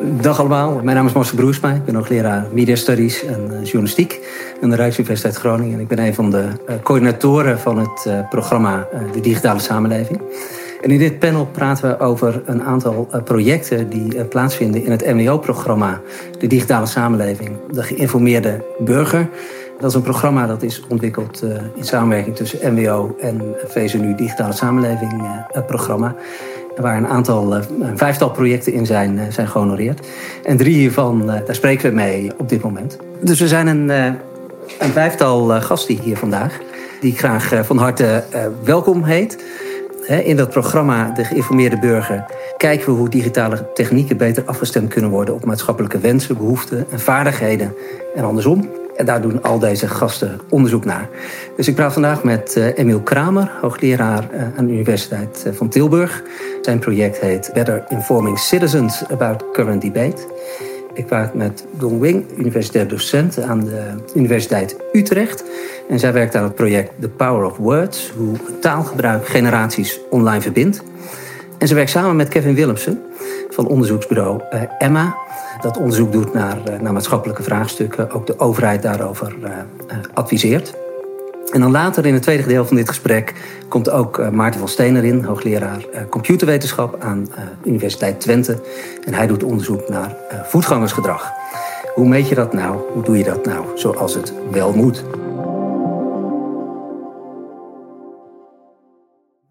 Dag allemaal, mijn naam is Marcel Broersma. Ik ben hoogleraar Media Studies en uh, Journalistiek aan de Rijksuniversiteit Groningen. En ik ben een van de uh, coördinatoren van het uh, programma De Digitale Samenleving. En in dit panel praten we over een aantal projecten die plaatsvinden in het MWO-programma De Digitale Samenleving, de geïnformeerde burger. Dat is een programma dat is ontwikkeld in samenwerking tussen MWO en VSNU Digitale Samenleving programma waar een aantal, eh, een vijftal projecten in zijn, eh, zijn gehonoreerd. En drie hiervan, eh, daar spreken we mee op dit moment. Dus we zijn een, een vijftal gasten hier vandaag, die ik graag van harte welkom heet. In dat programma De Geïnformeerde Burger kijken we hoe digitale technieken beter afgestemd kunnen worden op maatschappelijke wensen, behoeften en vaardigheden en andersom. En daar doen al deze gasten onderzoek naar. Dus ik praat vandaag met uh, Emiel Kramer, hoogleraar uh, aan de Universiteit uh, van Tilburg. Zijn project heet Better Informing Citizens About Current Debate. Ik praat met Dong Wing, universitair docent aan de Universiteit Utrecht. En zij werkt aan het project The Power of Words, hoe taalgebruik generaties online verbindt. En ze werkt samen met Kevin Willemsen van onderzoeksbureau Emma dat onderzoek doet naar, eh, naar maatschappelijke vraagstukken, ook de overheid daarover uh, adviseert. En dan later in het tweede deel van dit gesprek komt ook Maarten van Steen erin, hoogleraar computerwetenschap aan Universiteit Twente. En hij doet onderzoek naar voetgangersgedrag. Hoe meet je dat nou? Hoe doe je dat nou zoals het wel moet?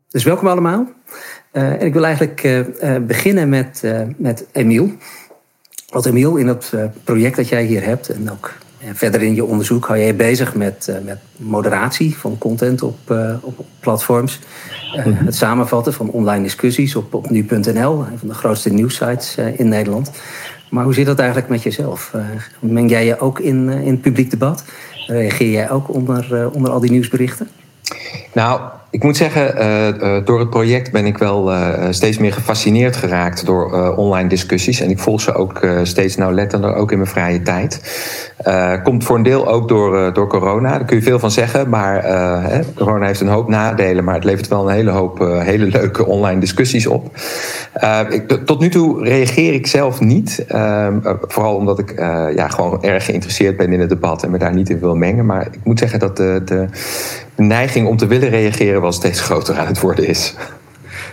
Dus welkom allemaal. En ik wil eigenlijk beginnen met, met Emiel. Wat Emiel, in dat eh, project dat jij hier hebt en ook verder in je onderzoek hou jij bezig met, eh, met moderatie van content op, op platforms. Mhm. Het samenvatten van online discussies op, op nu.nl, een van de grootste nieuwsites in Nederland. Maar hoe zit dat eigenlijk met jezelf? meng jij je ook in, in het publiek debat? Reageer jij ook onder, onder al die nieuwsberichten? Nou, ik moet zeggen, uh, uh, door het project ben ik wel uh, steeds meer gefascineerd geraakt door online discussies. En ik volg ze ook steeds nauwlettender, ook in mijn vrije tijd. komt voor een deel ook door, door corona, daar kun je veel van zeggen. Maar hè, corona heeft een hoop nadelen, maar het levert wel een hele hoop hele leuke online discussies op. Ik, tot nu toe reageer ik zelf niet. Ehm, vooral omdat ik ja, gewoon erg geïnteresseerd ben in het debat en me daar niet in wil mengen. Maar ik moet zeggen dat de, de neiging om te willen reageren wel steeds groter aan het worden is.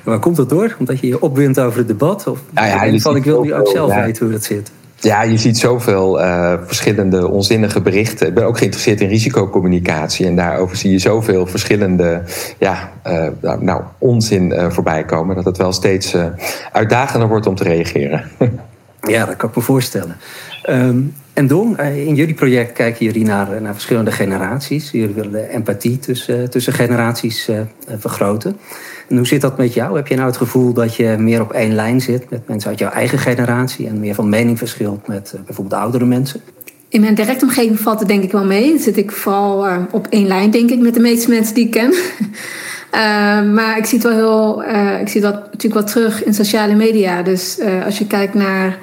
Waar komt dat door? Omdat je je opwint over het debat? Of ja, ja, je van, ik wil nu ook zelf weten hoe dat zit. Ja, je ziet zoveel uh, verschillende onzinnige berichten. Ik ben ook geïnteresseerd in risicocommunicatie. En daarover zie je zoveel verschillende ja, uh, nou, onzin uh, voorbij komen. Dat het wel steeds uitdagender wordt om te reageren. ja, dat kan ik me voorstellen. Um, en Dong, eh, in jullie project kijken jullie naar, naar verschillende generaties. Jullie willen de empathie tussen, tussen generaties vergroten. En hoe zit dat met jou? Heb je nou het gevoel dat je meer op één lijn zit met mensen uit jouw eigen generatie en meer van mening verschilt met bijvoorbeeld oudere mensen? In mijn directe omgeving valt het denk ik wel mee. Dan zit ik vooral op één lijn, denk ik, met de meeste mensen die ik ken. maar ik zie het wel heel, ik zie dat natuurlijk wel terug in sociale media. Dus als je kijkt naar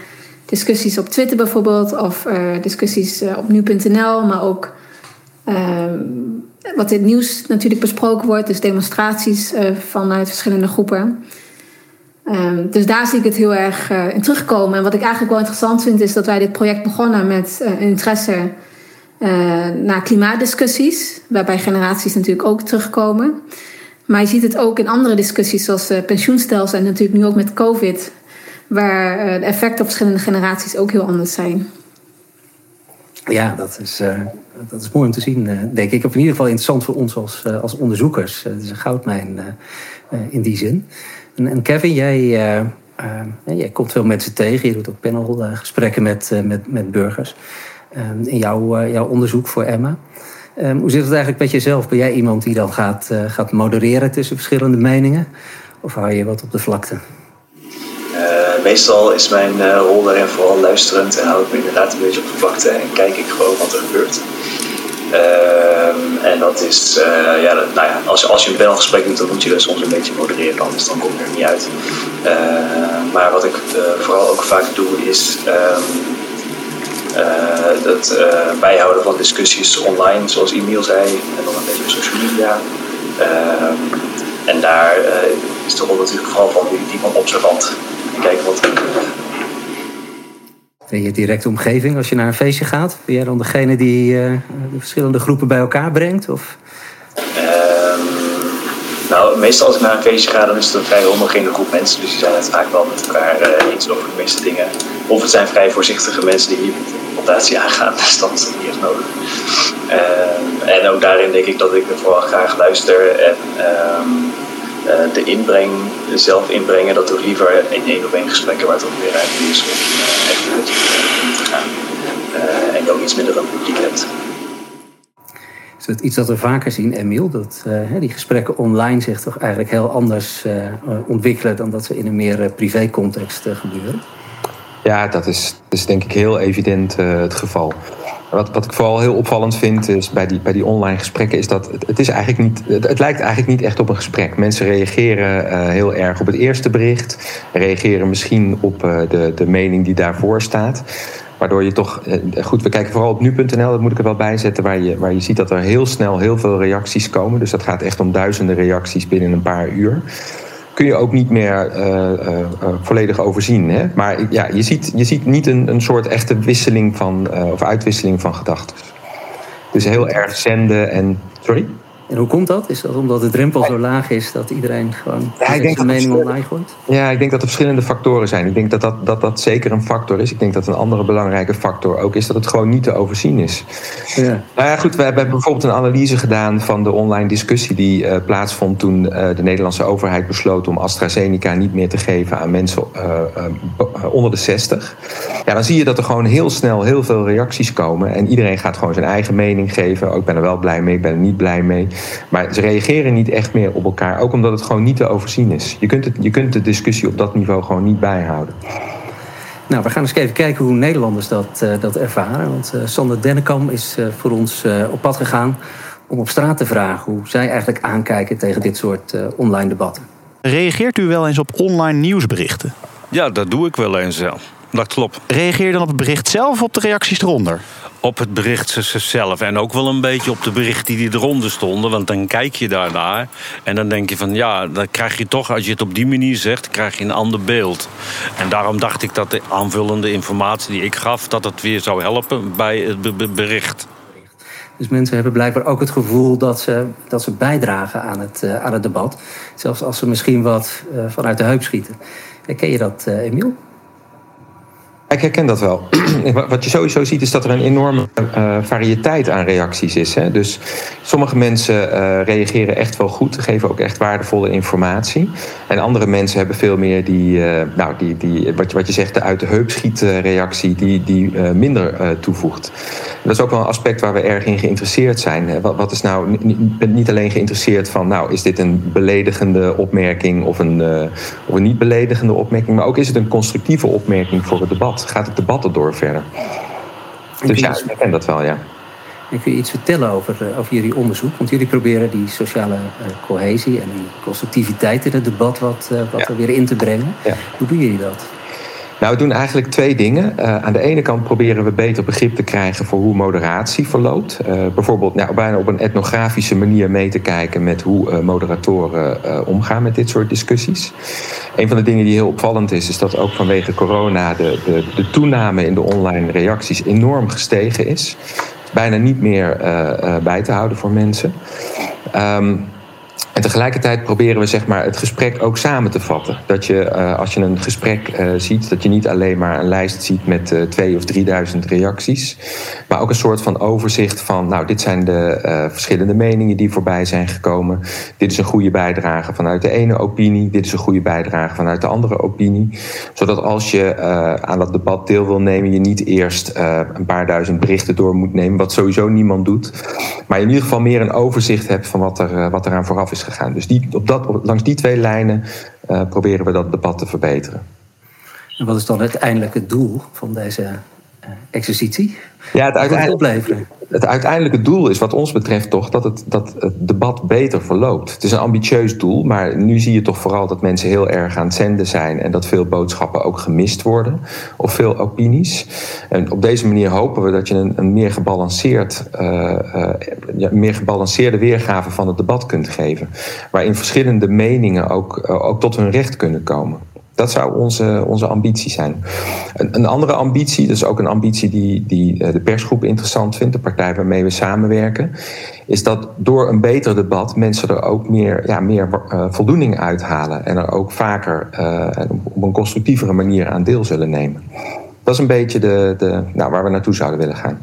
discussies op Twitter bijvoorbeeld, of uh, discussies uh, op nu.nl, maar ook uh, wat in het nieuws natuurlijk besproken wordt, dus demonstraties uh, vanuit verschillende groepen. Um, dus daar zie ik het heel erg in terugkomen. En wat ik eigenlijk wel interessant vind, is dat wij dit project begonnen met interesse naar klimaatdiscussies, waarbij generaties natuurlijk ook terugkomen. Maar je ziet het ook in andere discussies, zoals pensioenstelsel en natuurlijk nu ook met COVID waar eh, de effecten op verschillende generaties ook heel anders zijn. Ja, dat is, uh, dat is mooi om te zien, uh, denk ik. Of in ieder geval interessant voor ons als, als onderzoekers. het is een goudmijn in die zin. En, Kevin, jij, jij komt veel mensen tegen. Je doet ook panelgesprekken met, met, met burgers. in jouw, jouw onderzoek voor Emma. Um, hoe zit het eigenlijk met jezelf? Ben jij iemand die dan gaat, gaat modereren tussen verschillende meningen? Of hou je wat op de vlakte? Meestal is mijn uh, rol daarin vooral luisterend en hou ik me inderdaad een beetje op de vlakte en kijk ik gewoon wat er gebeurt. Uh, en dat is, uh, ja, nou ja, als, als je een panelgesprek doet, dan moet je dat soms een beetje modereren, anders dan kom je er niet uit. Uh, maar wat ik vooral ook vaak doe, is het bijhouden van discussies online, zoals Emiel zei, en dan een beetje op social media. Ehm, en daar is de rol natuurlijk vooral van die van observant kijken wat er in je directe omgeving als je naar een feestje gaat? Ben jij dan degene die uh, de verschillende groepen bij elkaar brengt? Of? Ehm, nou, meestal als ik naar een feestje ga, dan is het een vrij homogene groep mensen. Dus die zijn het vaak wel met elkaar uh, eens over de meeste dingen. Of het zijn vrij voorzichtige mensen die niet confrontatie aangaan. Dus dan is dat niet echt nodig. Ehm, en ook daarin denk ik dat ik vooral graag luister en ehm, de inbreng, zelf inbrengen, dat doe liever in één op één gesprekken waar het ook weer ruimte is om uh, echt met te gaan. Uh, en je ook iets minder een publiek hebt. Is dat iets dat we vaker zien, Emiel? Dat die gesprekken online zich toch eigenlijk heel anders ontwikkelen dan dat ze in een meer privé context gebeuren? Ja, dat is, dat is denk ik heel evident het geval. Wat, ik vooral heel opvallend vind is bij die, bij die online gesprekken, is dat het, is eigenlijk niet, het, lijkt eigenlijk niet echt op een gesprek. Mensen reageren uh, heel erg op het eerste bericht, reageren misschien op uh, de, de mening die daarvoor staat. Waardoor je toch, uh, goed, we kijken vooral op nu.nl, dat moet ik er wel bij zetten, waar je, waar je ziet dat er heel snel heel veel reacties komen. Dus dat gaat echt om duizenden reacties binnen een paar uur kun je ook niet meer uh, uh, volledig overzien. Hè? Maar ja, je, ziet, je ziet niet een, een soort echte wisseling van, of uitwisseling van gedachten. Dus heel erg zenden en. Sorry? En hoe komt dat? Is dat omdat de drempel zo laag is dat iedereen gewoon ja, ik denk zijn mening online gooit? Ja, ik denk dat er verschillende factoren zijn. Ik denk dat dat, dat dat zeker een factor is. Ik denk dat een andere belangrijke factor ook is dat het gewoon niet te overzien is. Ja. Nou ja, goed, we hebben bijvoorbeeld een analyse gedaan van de online discussie die uh, plaatsvond toen uh, de Nederlandse overheid besloot om AstraZeneca niet meer te geven aan mensen uh, onder de 60. Ja, dan zie je dat er gewoon heel snel heel veel reacties komen en iedereen gaat gewoon zijn eigen mening geven. Oh, ik ben er wel blij mee, ik ben er niet blij mee. Maar ze reageren niet echt meer op elkaar. Ook omdat het gewoon niet te overzien is. Je kunt, het, je kunt de discussie op dat niveau gewoon niet bijhouden. Nou, we gaan eens even kijken hoe Nederlanders dat, uh, dat ervaren. Want uh, Sander Dennekam is uh, voor ons op pad gegaan om op straat te vragen hoe zij eigenlijk aankijken tegen dit soort online debatten. Reageert u wel eens op online nieuwsberichten? Ja, dat doe ik wel eens zelf. Dat klopt. Reageer je dan op het bericht zelf of op de reacties eronder? op het bericht zelf. En ook wel een beetje op de berichten die eronder stonden. Want dan kijk je daarnaar. En dan denk je van ja, dan krijg je toch, als je het op die manier zegt, krijg je een ander beeld. En daarom dacht ik dat de aanvullende informatie die ik gaf, dat het weer zou helpen bij het bericht. Dus mensen hebben blijkbaar ook het gevoel dat ze, dat ze bijdragen aan het, uh, aan het debat. Zelfs als ze misschien wat uh, vanuit de heup schieten. Ken je dat, uh, Emiel? Ik herken dat wel. Wat je sowieso ziet is dat er een enorme uh, variëteit aan reacties is. Hè? Dus sommige mensen uh, reageren echt wel goed, geven ook echt waardevolle informatie. En andere mensen hebben veel meer die, uh, nou, die, die wat, je, wat je zegt, de uit de heup schiet reactie, die, die minder toevoegt. Dat is ook wel een aspect waar we erg in geïnteresseerd zijn. Wat, wat is nou, niet, niet alleen geïnteresseerd van, nou, is dit een beledigende opmerking of een, of een niet beledigende opmerking, maar ook is het een constructieve opmerking voor het debat gaat het debat erdoor verder. Dus ja, ik ken dat wel, ja. En kun je iets vertellen over, eh, over jullie onderzoek? Want jullie proberen die sociale uh, cohesie en die constructiviteit in het debat wat, uh, wat er weer in te brengen. Ja. Hoe doen jullie dat? Nou, we doen eigenlijk twee dingen. Uh, aan de ene kant proberen we beter begrip te krijgen voor hoe moderatie verloopt. Uh, bijvoorbeeld nou, bijna op een etnografische manier mee te kijken met hoe uh, moderatoren omgaan met dit soort discussies. Een van de dingen die heel opvallend is, is dat ook vanwege corona de, de, de toename in de online reacties enorm gestegen is. Bijna niet meer bij te houden voor mensen. Um, en tegelijkertijd proberen we zeg maar, het gesprek ook samen te vatten. Dat je uh, als je een gesprek uh, ziet, dat je niet alleen maar een lijst ziet met uh, twee of drieduizend reacties. Maar ook een soort van overzicht van, nou, dit zijn de verschillende meningen die voorbij zijn gekomen. Dit is een goede bijdrage vanuit de ene opinie. Dit is een goede bijdrage vanuit de andere opinie. Zodat als je aan dat debat deel wil nemen, je niet eerst een paar duizend berichten door moet nemen. Wat sowieso niemand doet. Maar in ieder geval meer een overzicht hebt van wat er, wat er aan vooraf is gegaan. Dus die, op dat, langs die twee lijnen uh, proberen we dat debat te verbeteren. En wat is dan uiteindelijk het doel van deze uh, exercitie? Ja, het, uiteindelijk, het uiteindelijke doel is wat ons betreft toch dat het, dat het debat beter verloopt. Het is een ambitieus doel, maar nu zie je toch vooral dat mensen heel erg aan het zenden zijn en dat veel boodschappen ook gemist worden of veel opinies. En op deze manier hopen we dat je een, een meer, gebalanceerd, uh, uh, meer gebalanceerde weergave van het debat kunt geven, waarin verschillende meningen ook, uh, ook tot hun recht kunnen komen. Dat zou onze, onze ambitie zijn. Een, een andere ambitie, dat is ook een ambitie die, die de persgroep interessant vindt, de partij waarmee we samenwerken, is dat door een beter debat mensen er ook meer, ja, meer voldoening uithalen en er ook vaker op een constructievere manier aan deel zullen nemen. Dat is een beetje de, de, nou, waar we naartoe zouden willen gaan.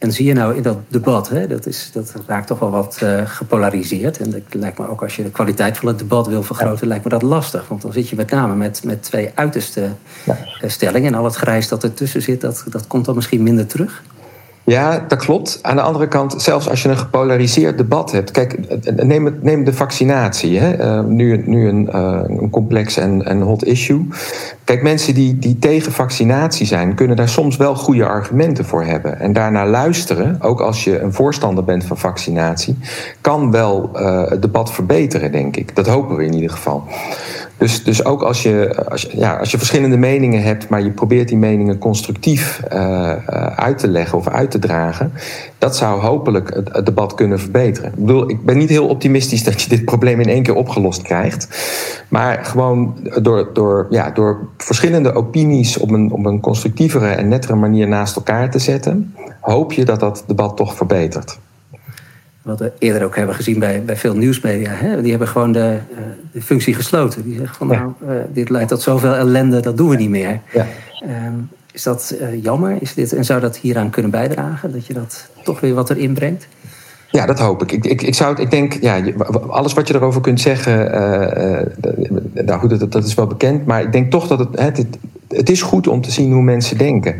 En zie je nou in dat debat, hè, dat, is, dat raakt toch wel wat uh, gepolariseerd. En dat lijkt me ook als je de kwaliteit van het debat wil vergroten, lijkt me dat lastig. Want dan zit je met name met, met twee uiterste ja. Eh, stellingen. En al het grijs dat ertussen zit, dat, dat komt dan misschien minder terug. Ja, dat klopt. Aan de andere kant, zelfs als je een gepolariseerd debat hebt. Kijk, neem, de vaccinatie. Hè. Nu, nu een, uh, een complex en, hot issue. Kijk, mensen die, die tegen vaccinatie zijn, kunnen daar soms wel goede argumenten voor hebben. En daarna luisteren, ook als je een voorstander bent van vaccinatie, kan wel uh, het debat verbeteren, denk ik. Dat hopen we in ieder geval. Dus, dus ook als je, als, ja, als je verschillende meningen hebt, maar je probeert die meningen constructief uh, uit te leggen of uit te dragen, dat zou hopelijk het, het, debat kunnen verbeteren. Ik bedoel, ik ben niet heel optimistisch dat je dit probleem in één keer opgelost krijgt. Maar gewoon door, door, ja, door verschillende opinies op een, op een constructievere en nettere manier naast elkaar te zetten, hoop je dat dat debat toch verbetert. Wat we eerder ook hebben gezien bij, bij veel nieuwsmedia. Hè? Die hebben gewoon de, eh, de functie gesloten. Die zeggen van nou, uh, dit leidt tot zoveel ellende, dat doen we niet meer. Ja. Um, is dat uh, jammer? Is dit, en zou dat hieraan kunnen bijdragen? Dat je dat toch weer wat erin brengt? Ja, dat hoop ik. Ik, ik, ik, zou, ik denk, ja, alles wat je erover kunt zeggen, uh, nou goed, dat, dat is wel bekend. Maar ik denk toch dat het, het, het is goed om te zien hoe mensen denken.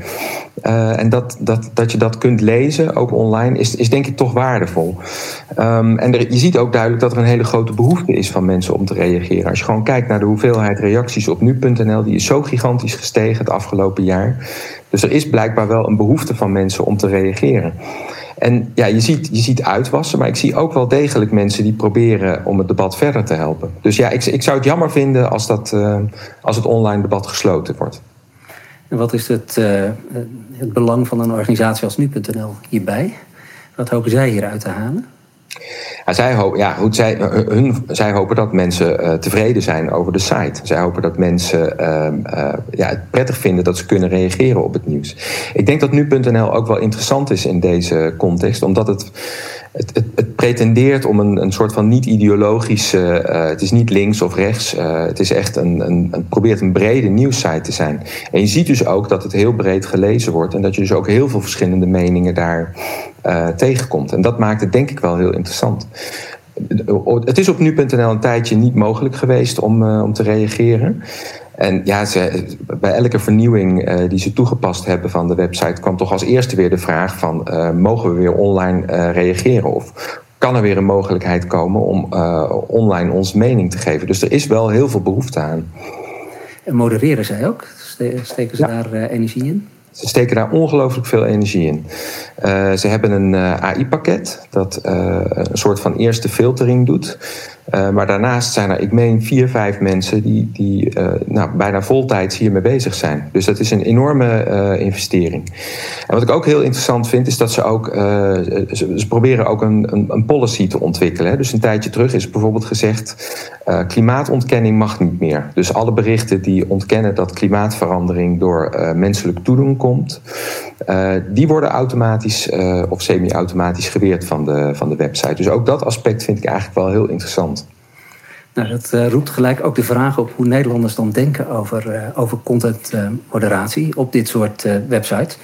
Uh, en dat, dat, dat je dat kunt lezen, ook online, is, is denk ik toch waardevol. Um, en je ziet ook duidelijk dat er een hele grote behoefte is van mensen om te reageren. Als je gewoon kijkt naar de hoeveelheid reacties op nu.nl, die is zo gigantisch gestegen het afgelopen jaar. Dus er is blijkbaar wel een behoefte van mensen om te reageren. En ja, je ziet, je ziet uitwassen, maar ik zie ook wel degelijk mensen die proberen om het debat verder te helpen. Dus ja, ik, ik zou het jammer vinden als, dat, uh, als het online debat gesloten wordt. En wat is het, uh, het belang van een organisatie als nu.nl hierbij? Wat hopen zij hieruit te halen? Ja, zij, hopen, ja, goed, zij, hun, zij hopen dat mensen uh, tevreden zijn over de site. Zij hopen dat mensen uh, uh, ja, het prettig vinden dat ze kunnen reageren op het nieuws. Ik denk dat nu.nl ook wel interessant is in deze context, omdat het het, het, pretendeert om een, een soort van niet-ideologische. Uh, het is niet links of rechts. Uh, het is echt een, een, probeert een brede nieuwssite te zijn. En je ziet dus ook dat het heel breed gelezen wordt. En dat je dus ook heel veel verschillende meningen daar uh, tegenkomt. En dat maakt het denk ik wel heel interessant. Het is op nu.nl een tijdje niet mogelijk geweest om, om te reageren. En ja, ze, bij elke vernieuwing uh, die ze toegepast hebben van de website kwam toch als eerste weer de vraag van uh, mogen we weer online uh, reageren of kan er weer een mogelijkheid komen om online onze mening te geven. Dus er is wel heel veel behoefte aan. En modereren zij ook? Steken ze ja. daar energie in? Ze steken daar ongelooflijk veel energie in. Uh, ze hebben een uh, AI-pakket dat uh, een soort van eerste filtering doet. Uh, maar daarnaast zijn er, ik meen, vier, vijf mensen die, die uh, nou, bijna voltijds hiermee bezig zijn. Dus dat is een enorme uh, investering. En wat ik ook heel interessant vind, is dat ze ook. Ze, ze, proberen ook een, een, een, policy te ontwikkelen. Dus een tijdje terug is bijvoorbeeld gezegd: klimaatontkenning mag niet meer. Dus alle berichten die ontkennen dat klimaatverandering door menselijk toedoen komt, die worden automatisch of semi-automatisch geweerd van de, van de website. Dus ook dat aspect vind ik eigenlijk wel heel interessant. Nou, dat uh, roept gelijk ook de vraag op hoe Nederlanders dan denken over, uh, over contentmoderatie uh, op dit soort websites.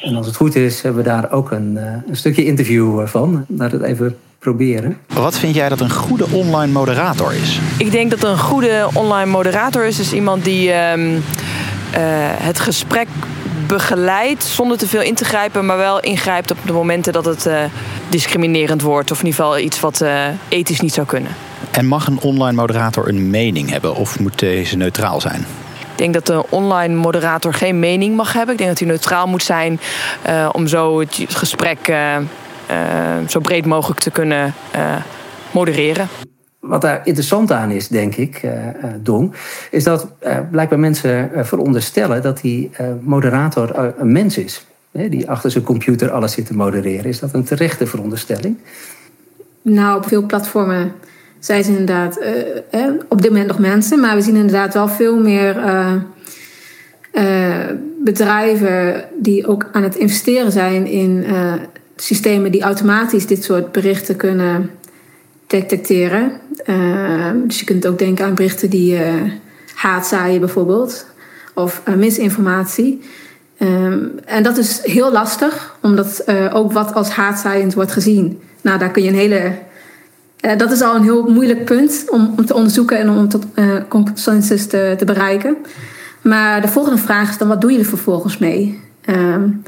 En als het goed is, hebben we daar ook een, een stukje interview van. Laten we het even proberen. Wat vind jij dat een goede online moderator is? Ik denk dat een goede online moderator is, is iemand die um, het gesprek begeleidt zonder te veel in te grijpen, maar wel ingrijpt op de momenten dat het discriminerend wordt of in ieder geval iets wat ethisch niet zou kunnen. En mag een online moderator een mening hebben of moet deze neutraal zijn? Ik denk dat de online moderator geen mening mag hebben. Ik denk dat hij neutraal moet zijn uh, om zo het gesprek zo breed mogelijk te kunnen modereren. Wat daar interessant aan is, denk ik, Dong, is dat blijkbaar mensen veronderstellen dat die moderator een mens is. die achter zijn computer alles zit te modereren. Is dat een terechte veronderstelling? Nou, op veel platformen zijn ze inderdaad eh, op dit moment nog mensen, maar we zien inderdaad wel veel meer bedrijven die ook aan het investeren zijn in systemen die automatisch dit soort berichten kunnen detecteren. dus je kunt ook denken aan berichten die haat zaaien bijvoorbeeld, of misinformatie. Ehm, en dat is heel lastig, omdat ook wat als haatzaaiend wordt gezien. Nou, daar kun je een hele uh, dat is al een heel moeilijk punt om, om te onderzoeken en om tot uh, consensus te, te, bereiken. Maar de volgende vraag is dan: wat doe je er vervolgens mee? Um,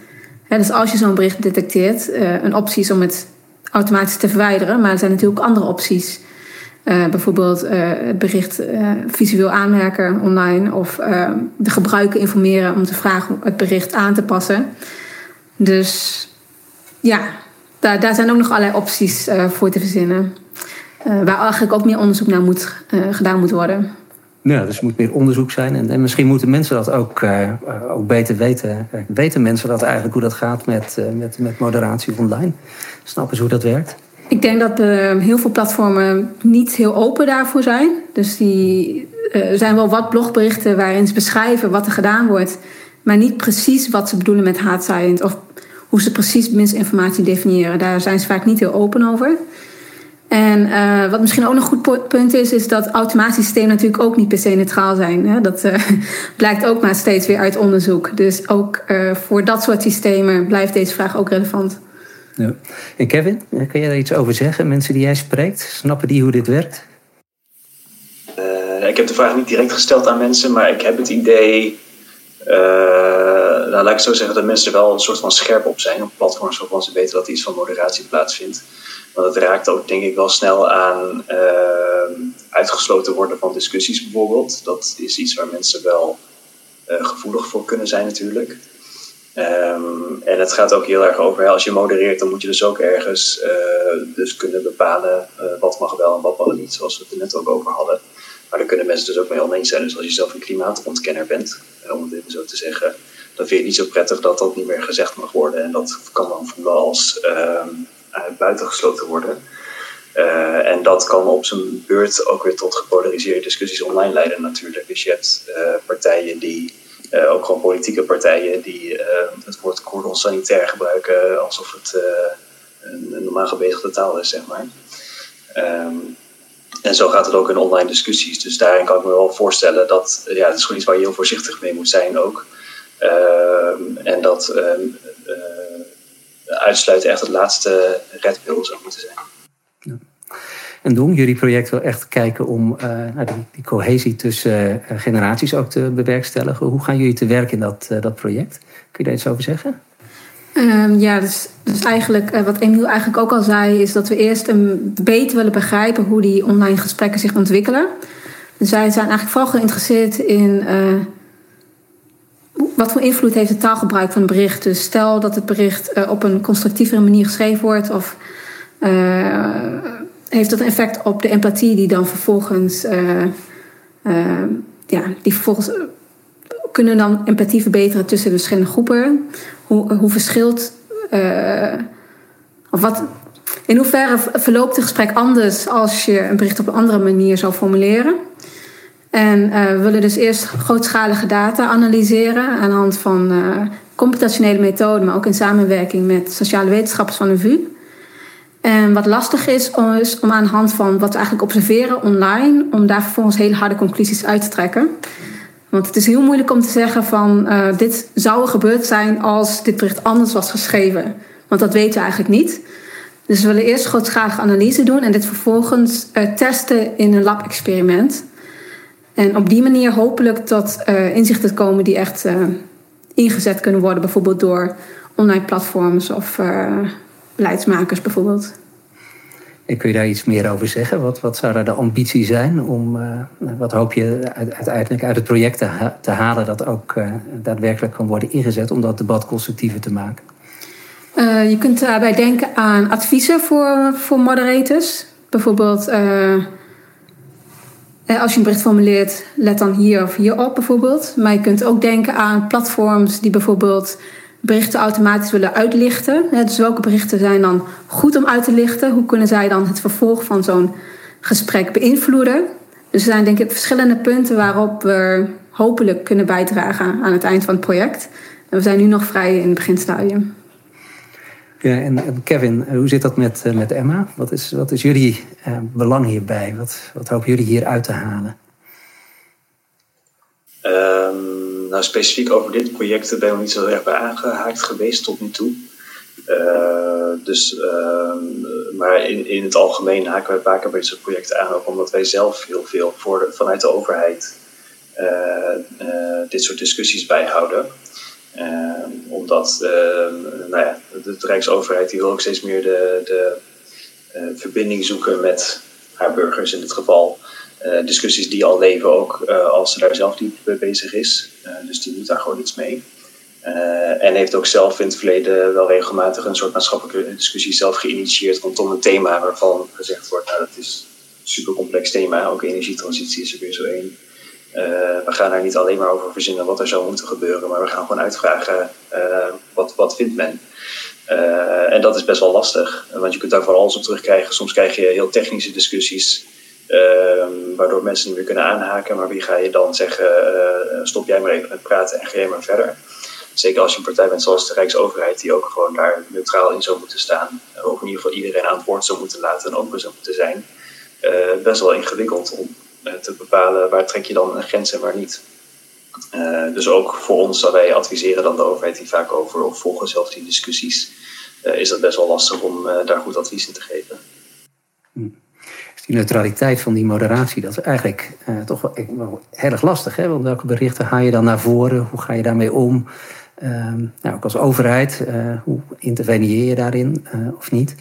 dus als je zo'n bericht detecteert, uh, een optie is om het automatisch te verwijderen, maar er zijn natuurlijk andere opties. bijvoorbeeld het bericht visueel aanmerken online of de gebruiker informeren om te vragen het bericht aan te passen. Dus ja, daar, daar zijn ook nog allerlei opties voor te verzinnen. Waar eigenlijk ook meer onderzoek naar moet, gedaan moet worden. Ja, dus er moet meer onderzoek zijn. En, en misschien moeten mensen dat ook, ook beter weten. Weten mensen dat eigenlijk hoe dat gaat met, met, met moderatie online? Snappen ze hoe dat werkt? Ik denk dat heel veel platformen niet heel open daarvoor zijn. Dus die, er zijn wel wat blogberichten waarin ze beschrijven wat er gedaan wordt. Maar niet precies wat ze bedoelen met haatzaaiend. Of hoe ze precies misinformatie definiëren. Daar zijn ze vaak niet heel open over. En uh, wat misschien ook een goed punt is, is dat automatiesystemen natuurlijk ook niet per se neutraal zijn. Hè? Dat blijkt ook maar steeds weer uit onderzoek. Dus ook voor dat soort systemen blijft deze vraag ook relevant. Ja. En Kevin, kan jij daar iets over zeggen? Mensen die jij spreekt, snappen die hoe dit werkt? ik heb de vraag niet direct gesteld aan mensen, maar ik heb het idee. nou, laat ik zo zeggen dat mensen er wel een soort van scherp op zijn op platforms waarvan ze weten dat iets van moderatie plaatsvindt. Want het raakt ook denk ik wel snel aan uh, uitgesloten worden van discussies bijvoorbeeld. Dat is iets waar mensen wel gevoelig voor kunnen zijn natuurlijk. Um, en het gaat ook heel erg over, als je modereert, dan moet je dus ook ergens uh, dus kunnen bepalen wat mag wel en wat mag niet, zoals we het er net ook over hadden. Maar daar kunnen mensen dus ook mee oneens zijn. Dus als je zelf een klimaatontkenner bent, om het even zo te zeggen, dan vind je het niet zo prettig dat dat niet meer gezegd mag worden. En dat kan dan voelen als uh, buitengesloten worden. En dat kan op zijn beurt ook weer tot gepolariseerde discussies online leiden natuurlijk. Dus je hebt partijen die, uh, ook gewoon politieke partijen, die het woord cordon sanitair gebruiken alsof het een, een, normaal gebezigde taal is, zeg maar. Um, en zo gaat het ook in online discussies. Dus daarin kan ik me wel voorstellen dat ja, het is gewoon iets waar je heel voorzichtig mee moet zijn ook. Ehm, en dat ehm, uitsluiten echt het laatste redmiddel zou moeten zijn. Ja. En doen jullie project wel echt kijken om uh, die, die, cohesie tussen uh, generaties ook te bewerkstelligen? Hoe gaan jullie te werk in dat, uh, dat project? Kun je daar iets over zeggen? Um, ja, dus, dus eigenlijk wat Emiel eigenlijk ook al zei, is dat we eerst een beter willen begrijpen hoe die online gesprekken zich ontwikkelen. Dus wij zijn eigenlijk vooral geïnteresseerd in wat voor invloed heeft het taalgebruik van een bericht? Dus stel dat het bericht op een constructievere manier geschreven wordt, of heeft dat effect op de empathie die dan vervolgens, uh, ja, die vervolgens kunnen dan empathie verbeteren tussen de verschillende groepen? Hoe, hoe verschilt, of wat, in hoeverre verloopt het gesprek anders als je een bericht op een andere manier zou formuleren? En uh, we willen dus eerst grootschalige data analyseren aan de hand van uh, computationele methoden, maar ook in samenwerking met sociale wetenschappers van de VU. En wat lastig is, is om aan de hand van wat we eigenlijk observeren online, om daar vervolgens hele harde conclusies uit te trekken. Want het is heel moeilijk om te zeggen van uh, dit zou gebeurd zijn als dit bericht anders was geschreven. Want dat weten we eigenlijk niet. Dus we willen eerst grootschalige analyse doen en dit vervolgens testen in een lab-experiment. En op die manier hopelijk tot uh, inzichten komen die echt ingezet kunnen worden, bijvoorbeeld door online platforms of beleidsmakers bijvoorbeeld. En kun je daar iets meer over zeggen? Wat, wat zou daar de ambitie zijn om, wat hoop je uiteindelijk uit het project te, te halen dat ook daadwerkelijk kan worden ingezet om dat debat constructiever te maken? je kunt daarbij denken aan adviezen voor, voor moderators. Bijvoorbeeld eh, als je een bericht formuleert, let dan hier of hier op bijvoorbeeld. Maar je kunt ook denken aan platforms die bijvoorbeeld berichten automatisch willen uitlichten. Dus welke berichten zijn dan goed om uit te lichten? Hoe kunnen zij dan het vervolg van zo'n gesprek beïnvloeden. Dus er zijn denk ik verschillende punten waarop we hopelijk kunnen bijdragen aan het eind van het project. En we zijn nu nog vrij in het beginstadium. Ja, en Kevin, hoe zit dat met, met Emma? Wat is, wat is jullie eh, belang hierbij? Wat, wat hopen jullie hier uit te halen? Um, nou, specifiek over dit project ben ik niet zo erg bij aangehaakt geweest tot nu toe. Uh, dus, uh, maar in, in het algemeen haken wij vaker bij zo'n projecten aan, ook omdat wij zelf heel veel voor vanuit de overheid uh, dit soort discussies bijhouden. Ehm, omdat ehm, nou ja, de, de, Rijksoverheid die wil ook steeds meer de, de verbinding zoeken met haar burgers in dit geval. Uh, discussies die al leven, ook uh, als ze daar zelf niet mee bezig is. Uh, dus die doet daar gewoon iets mee. en heeft ook zelf in het verleden wel regelmatig een soort maatschappelijke discussie zelf geïnitieerd rondom een thema waarvan gezegd wordt, nou dat is een super complex thema, ook energietransitie is er weer zo één. we gaan daar niet alleen maar over verzinnen wat er zou moeten gebeuren, maar we gaan gewoon uitvragen wat, wat vindt men. en dat is best wel lastig, want je kunt daar van alles op terugkrijgen. Soms krijg je heel technische discussies Uh, waardoor mensen niet meer kunnen aanhaken. Maar wie ga je dan zeggen, uh, stop jij maar even met praten en ga maar verder. Zeker als je een partij bent zoals de Rijksoverheid, die ook gewoon daar neutraal in zou moeten staan. Of in ieder geval iedereen aan het woord zou moeten laten en open zou moeten zijn. Uh, best wel ingewikkeld om te bepalen waar trek je dan een grens en waar niet. dus ook voor ons, zou wij adviseren dan de overheid die vaak over of volgen zelf die discussies, is dat best wel lastig om daar goed advies in te geven. Die neutraliteit van die moderatie, dat is eigenlijk uh, toch wel, wel, heel erg lastig. Hè? Want welke berichten haal je dan naar voren? Hoe ga je daarmee om? Um, nou, ook als overheid, uh, hoe interveneer je daarin uh, of niet?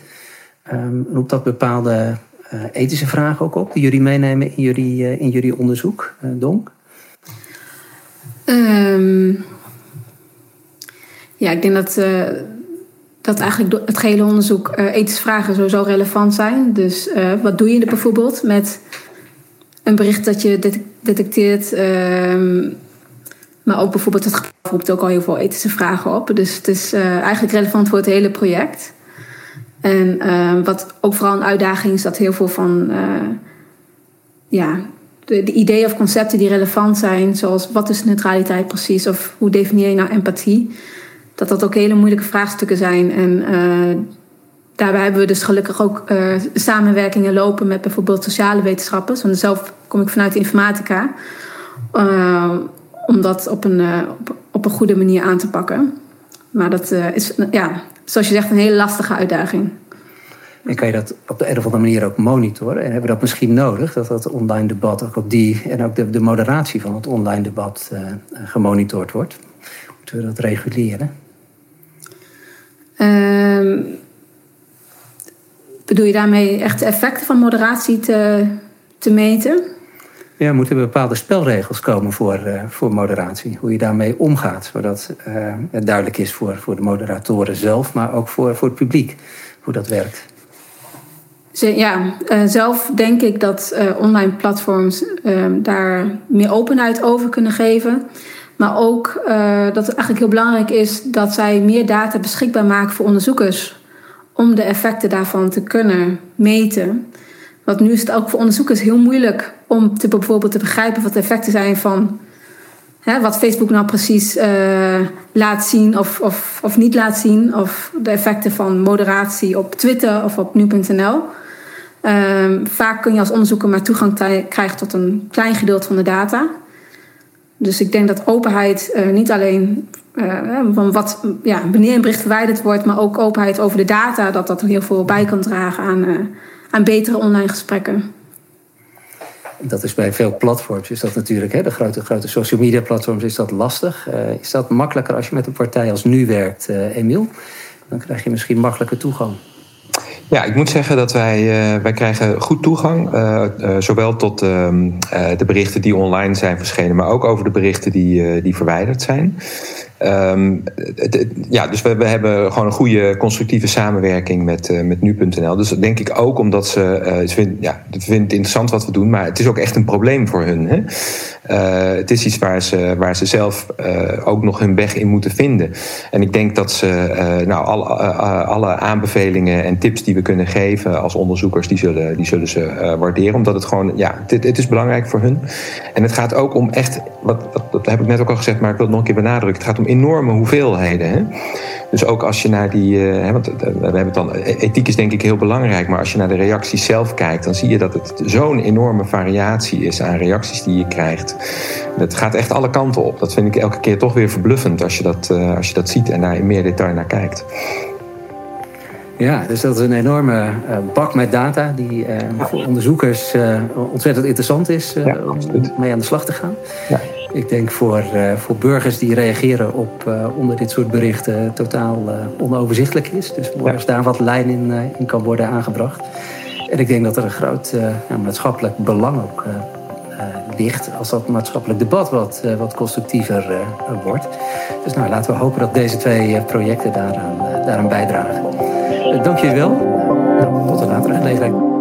Um, roept dat bepaalde ethische vragen ook op die jullie meenemen in jullie, in jullie onderzoek, Donk? Um, ja, ik denk dat dat eigenlijk het gehele onderzoek uh, ethische vragen sowieso relevant zijn. Dus uh, wat doe je er bijvoorbeeld met een bericht dat je detecteert, uh, maar ook bijvoorbeeld het geval roept ook al heel veel ethische vragen op. Dus het is uh, eigenlijk relevant voor het hele project. En ehm, wat ook vooral een uitdaging is, dat heel veel van ja, de, de, ideeën of concepten die relevant zijn, zoals wat is neutraliteit precies of hoe definieer je nou empathie dat dat ook hele moeilijke vraagstukken zijn. En uh, daarbij hebben we dus gelukkig ook uh, samenwerkingen lopen met bijvoorbeeld sociale wetenschappers. Want zelf kom ik vanuit de informatica. Uh, om dat op een, op, op, een goede manier aan te pakken. Maar dat is, ja, zoals je zegt, een hele lastige uitdaging. En kan je dat op de een of andere manier ook monitoren? En hebben we dat misschien nodig, dat dat online debat ook op die... en ook de, de moderatie van het online debat gemonitord wordt? Moeten we dat reguleren? Uh, bedoel je daarmee echt de effecten van moderatie te, te meten? Ja, moeten er bepaalde spelregels komen voor, uh, voor moderatie. Hoe je daarmee omgaat, zodat uh, het duidelijk is voor, voor de moderatoren zelf, maar ook voor, voor het publiek hoe dat werkt. Ja, uh, zelf denk ik dat online platforms ehm, daar meer openheid over kunnen geven. Maar ook uh, dat het eigenlijk heel belangrijk is dat zij meer data beschikbaar maken voor onderzoekers. Om de effecten daarvan te kunnen meten. Want nu is het ook voor onderzoekers heel moeilijk om te, bijvoorbeeld te begrijpen wat de effecten zijn van hè, wat Facebook nou precies uh, laat zien of, of, of niet laat zien. Of de effecten van moderatie op Twitter of op nu.nl. Uh, vaak kun je als onderzoeker maar toegang krijgen tot een klein gedeelte van de data. Dus ik denk dat openheid uh, niet alleen uh, van wat, ja, wanneer een bericht verwijderd wordt, maar ook openheid over de data, dat dat heel veel bij kan dragen aan, uh, aan betere online gesprekken. Dat is bij veel platforms is dat natuurlijk, hè, de grote, grote social media platforms, is dat lastig. is dat makkelijker als je met een partij als nu werkt, Emiel? Dan krijg je misschien makkelijker toegang. Ja, ik moet zeggen dat wij, uh, wij krijgen goed toegang. Uh, uh, zowel tot ehm, de berichten die online zijn verschenen, maar ook over de berichten die, die verwijderd zijn. Ehm, ja, dus we, hebben gewoon een goede constructieve samenwerking met, uh, met nu.nl. Dus dat denk ik ook omdat ze, uh, ze vinden, ja, vinden het interessant wat we doen, maar het is ook echt een probleem voor hun. Hè? Uh, het is iets waar ze, waar ze zelf ook nog hun weg in moeten vinden. En ik denk dat ze nou, alle, alle aanbevelingen en tips die we kunnen geven als onderzoekers, die zullen, die zullen ze waarderen. Omdat het gewoon, ja, het, het is belangrijk voor hun. En het gaat ook om echt, wat, wat, dat heb ik net ook al gezegd, maar ik wil het nog een keer benadrukken. Het gaat om enorme hoeveelheden. Hè? Dus ook als je naar die. Uh, want we hebben het dan. E-, ethiek is denk ik heel belangrijk. Maar als je naar de reacties zelf kijkt. dan zie je dat het zo'n enorme variatie is aan reacties die je krijgt. Het gaat echt alle kanten op. Dat vind ik elke keer toch weer verbluffend. als je dat, als je dat ziet en daar in meer detail naar kijkt. Ja, dus dat is een enorme bak met data die uh, voor onderzoekers uh, ontzettend interessant is ja, om mee aan de slag te gaan. Ja. Ik denk voor, voor burgers die reageren op onder dit soort berichten totaal onoverzichtelijk is. Dus als daar wat lijn in, in kan worden aangebracht. En ik denk dat er een groot ja, maatschappelijk belang ook ligt als dat maatschappelijk debat wat, wat constructiever wordt. Dus nou, laten we hopen dat deze twee projecten daaraan, daaraan bijdragen. Dank je wel. tot een latere gelegenheid.